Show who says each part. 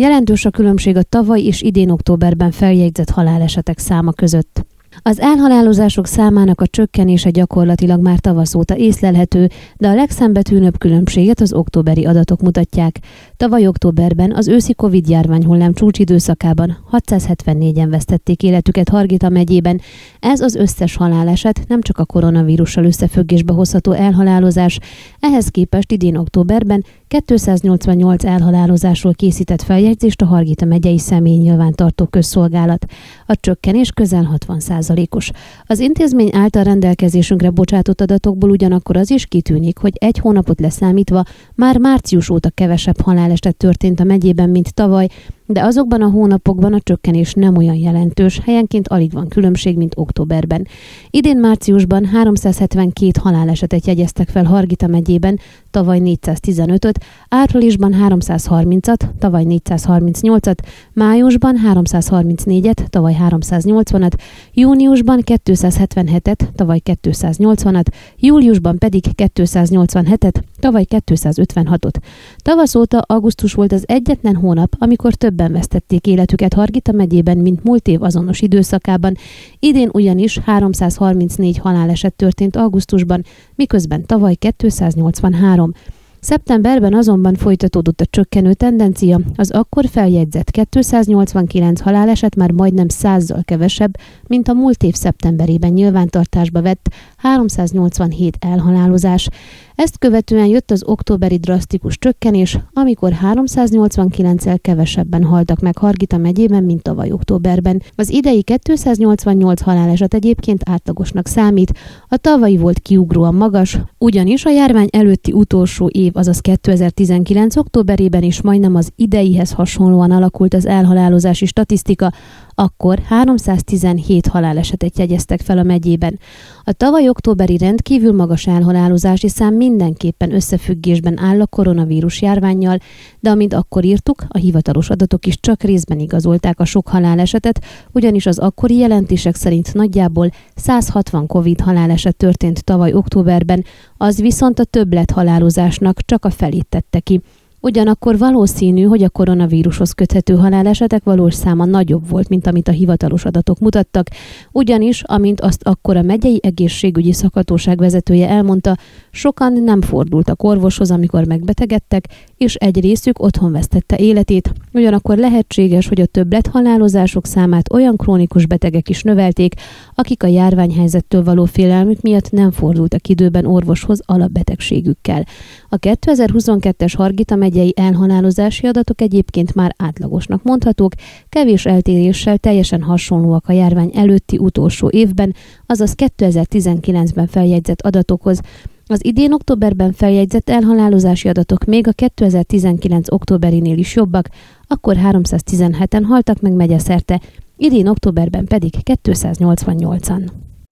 Speaker 1: Jelentős a különbség a tavaly és idén októberben feljegyzett halálesetek száma között. Az elhalálozások számának a csökkenése gyakorlatilag már tavasz óta észlelhető, de a legszembetűnőbb különbséget az októberi adatok mutatják. Tavaly októberben az őszi Covid járvány hullám csúcsidőszakában 674-en vesztették életüket Hargita megyében. Ez az összes haláleset nem csak a koronavírussal összefüggésbe hozható elhalálozás, ehhez képest idén októberben 288 elhalálozásról készített feljegyzést a Hargita megyei személy nyilvántartó közszolgálat. A csökkenés közel 60 százalékos. Az intézmény által rendelkezésünkre bocsátott adatokból ugyanakkor az is kitűnik, hogy egy hónapot leszámítva már március óta kevesebb haláleset történt a megyében, mint tavaly, de azokban a hónapokban a csökkenés nem olyan jelentős, helyenként alig van különbség, mint októberben. Idén márciusban 372 halálesetet jegyeztek fel Hargita megyében, tavaly 415-öt, áprilisban 330-at, tavaly 438-at, májusban 334-et, tavaly 380-at, júniusban 277-et, tavaly 280-at, júliusban pedig 287-et, tavaly 256-ot. Tavasz óta augusztus volt az egyetlen hónap, amikor többen vesztették életüket Hargita megyében, mint múlt év azonos időszakában. Idén ugyanis 334 haláleset történt augusztusban, miközben tavaly 283. Szeptemberben azonban folytatódott a csökkenő tendencia, az akkor feljegyzett 289 haláleset már majdnem százzal kevesebb, mint a múlt év szeptemberében nyilvántartásba vett 387 elhalálozás. Ezt követően jött az októberi drasztikus csökkenés, amikor 389-el kevesebben haltak meg Hargita megyében, mint tavaly októberben. Az idei 288 haláleset egyébként átlagosnak számít, a tavalyi volt kiugróan magas, ugyanis a járvány előtti utolsó év, azaz 2019. októberében is majdnem az ideihez hasonlóan alakult az elhalálozási statisztika, akkor 317 halálesetet jegyeztek fel a megyében. A tavaly októberi rendkívül magas elhalálozási szám mindenképpen összefüggésben áll a koronavírus járványjal, de amint akkor írtuk, a hivatalos adatok is csak részben igazolták a sok halálesetet, ugyanis az akkori jelentések szerint nagyjából 160 Covid haláleset történt tavaly októberben, az viszont a többlet halálozásnak csak a felét tette ki. Ugyanakkor valószínű, hogy a koronavírushoz köthető halálesetek valós száma nagyobb volt, mint amit a hivatalos adatok mutattak, ugyanis, amint azt akkor a megyei egészségügyi szakhatóság vezetője elmondta, sokan nem fordultak orvoshoz, amikor megbetegedtek, és egy részük otthon vesztette életét. Ugyanakkor lehetséges, hogy a többlet halálozások számát olyan krónikus betegek is növelték, akik a járványhelyzettől való félelmük miatt nem fordultak időben orvoshoz alapbetegségükkel. A 2022-es Hargita megyei elhalálozási adatok egyébként már átlagosnak mondhatók, kevés eltéréssel teljesen hasonlóak a járvány előtti utolsó évben, azaz 2019-ben feljegyzett adatokhoz, az idén októberben feljegyzett elhalálozási adatok még a 2019 októberinél is jobbak, akkor 317-en haltak meg megyeszerte, idén októberben pedig 288-an.